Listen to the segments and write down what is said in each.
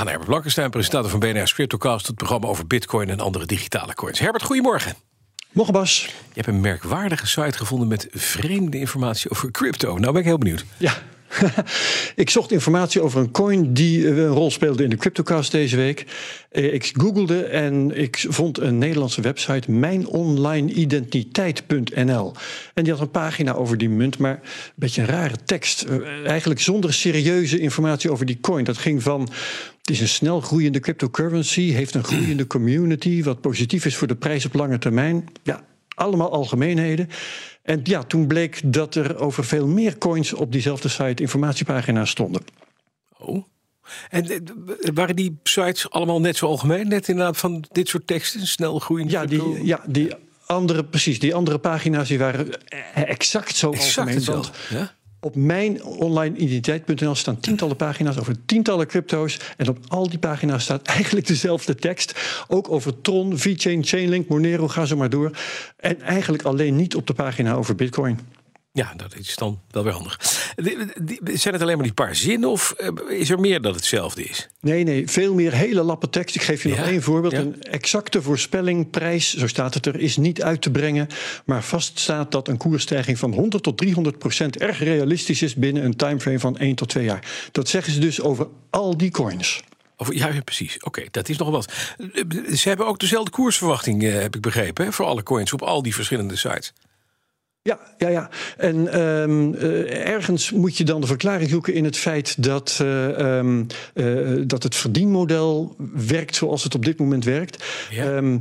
gaan naar Herbert Blankenstein, presentator van BNR's CryptoCast... het programma over bitcoin en andere digitale coins. Herbert, goedemorgen. Morgen Bas. Je hebt een merkwaardige site gevonden met vreemde informatie over crypto. Nou ben ik heel benieuwd. Ja, ik zocht informatie over een coin die eh, een rol speelde in de CryptoCast deze week. Eh, ik googelde en ik vond een Nederlandse website, mijnonlineidentiteit.nl. En die had een pagina over die munt, maar een beetje een rare tekst. Eh, eigenlijk zonder serieuze informatie over die coin. Dat ging van het is een snel groeiende cryptocurrency, heeft een groeiende community, wat positief is voor de prijs op lange termijn. Ja, allemaal algemeenheden. En ja, toen bleek dat er over veel meer coins op diezelfde site informatiepagina's stonden. Oh. En eh, waren die sites allemaal net zo algemeen? Net inderdaad van dit soort teksten, snel groeiende? Ja, die, ja, die andere, precies. Die andere pagina's die waren exact zo exact algemeen. Ja? Op mijn online identiteit.nl staan tientallen pagina's over tientallen crypto's. En op al die pagina's staat eigenlijk dezelfde tekst. Ook over Tron, VeChain, Chainlink, Monero, ga zo maar door. En eigenlijk alleen niet op de pagina over Bitcoin. Ja, dat is dan wel weer handig. Zijn het alleen maar die paar zinnen of eh, is er meer dat hetzelfde is? Nee, nee, veel meer hele lappe tekst. Ik geef je nog één voorbeeld. Een exacte voorspelling, prijs, zo staat het er, is niet uit te brengen. Maar vast staat dat een koersstijging van 100 tot 300 procent erg realistisch is binnen een timeframe van 1 tot 2 jaar. Dat zeggen ze dus over al die coins. Ja, precies. Oké, dat is nog wat. Ze hebben ook dezelfde koersverwachting, eh, heb ik begrepen, hè, voor alle coins op al die verschillende sites. Ja, ja, ja. En um, uh, ergens moet je dan de verklaring zoeken in het feit dat, uh, um, uh, dat het verdienmodel werkt zoals het op dit moment werkt. Ja. Um,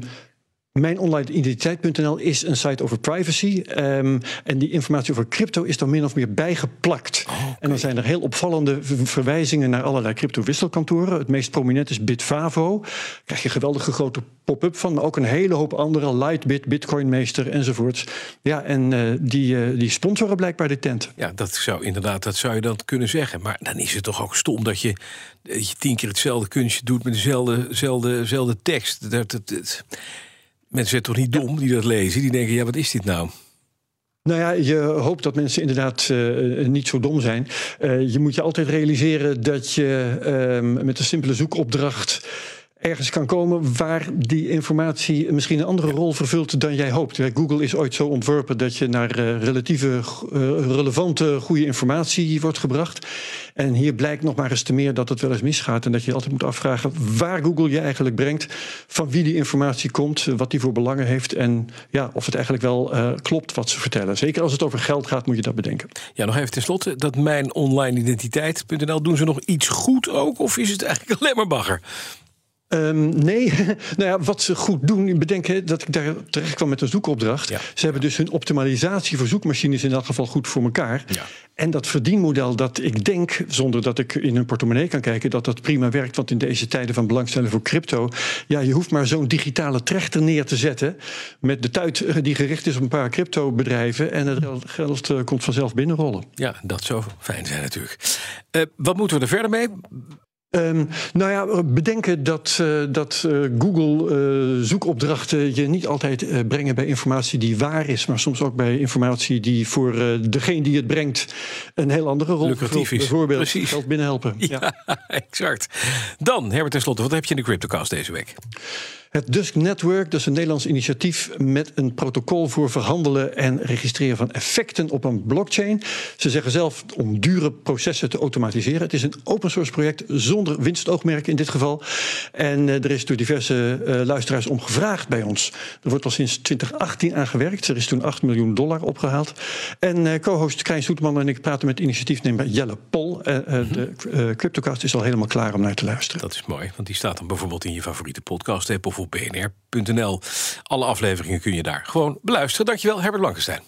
mijn online identiteit.nl is een site over privacy. Um, en die informatie over crypto is dan min of meer bijgeplakt. Oh, okay. En dan zijn er heel opvallende verwijzingen naar allerlei crypto-wisselkantoren. Het meest prominent is Bitvavo. Daar krijg je geweldige grote pop-up van. Maar ook een hele hoop andere. Lightbit, Bitcoinmeester enzovoorts. Ja, en uh, die, uh, die sponsoren blijkbaar de tent. Ja, dat zou inderdaad, dat zou je dan kunnen zeggen. Maar dan is het toch ook stom dat je, dat je tien keer hetzelfde kunstje doet met dezelfde, dezelfde, dezelfde tekst. Dat, dat, dat, Mensen zijn toch niet dom die dat lezen? Die denken, ja, wat is dit nou? Nou ja, je hoopt dat mensen inderdaad uh, niet zo dom zijn. Uh, je moet je altijd realiseren dat je uh, met een simpele zoekopdracht ergens kan komen waar die informatie misschien een andere rol vervult dan jij hoopt. Google is ooit zo ontworpen dat je naar uh, relatieve, uh, relevante, goede informatie wordt gebracht. En hier blijkt nog maar eens te meer dat het wel eens misgaat. En dat je altijd moet afvragen waar Google je eigenlijk brengt. Van wie die informatie komt, wat die voor belangen heeft. En ja, of het eigenlijk wel uh, klopt wat ze vertellen. Zeker als het over geld gaat, moet je dat bedenken. Ja, nog even tenslotte. Dat mijn online identiteit.nl, doen ze nog iets goed ook? Of is het eigenlijk alleen maar bagger? Um, nee, nou ja, wat ze goed doen, bedenken dat ik daar terecht kwam met een zoekopdracht. Ja. Ze hebben dus hun optimalisatie voor zoekmachines in elk geval goed voor elkaar. Ja. En dat verdienmodel dat ik denk, zonder dat ik in hun portemonnee kan kijken, dat dat prima werkt. Want in deze tijden van belangstelling voor crypto, ja, je hoeft maar zo'n digitale trechter neer te zetten. Met de tuit die gericht is op een paar cryptobedrijven. En het geld uh, komt vanzelf binnenrollen. Ja, dat zou fijn zijn natuurlijk. Uh, wat moeten we er verder mee? Um, nou ja, bedenken dat, uh, dat uh, Google uh, zoekopdrachten je niet altijd brengen bij informatie die waar is, maar soms ook bij informatie die voor degene die het brengt een heel andere rol is. Bijvoorbeeld Precies. geld binnenhelpen. Ja, ja, exact. Dan, Herbert, tenslotte, wat heb je in de CryptoCast deze week? Het Dusk Network, is een Nederlands initiatief met een protocol voor verhandelen en registreren van effecten op een blockchain. Ze zeggen zelf om dure processen te automatiseren. Het is een open source project zonder winstoogmerk in dit geval. En uh, er is door diverse uh, luisteraars om gevraagd bij ons. Er wordt al sinds 2018 aan gewerkt. Er is toen 8 miljoen dollar opgehaald. En uh, co-host Krijn Soetman en ik praten met initiatiefnemer Jelle Pol. Mm -hmm. De CryptoCast is al helemaal klaar om naar te luisteren. Dat is mooi, want die staat dan bijvoorbeeld in je favoriete podcast app of op bnr.nl. Alle afleveringen kun je daar gewoon beluisteren. Dankjewel, Herbert Blankenstein.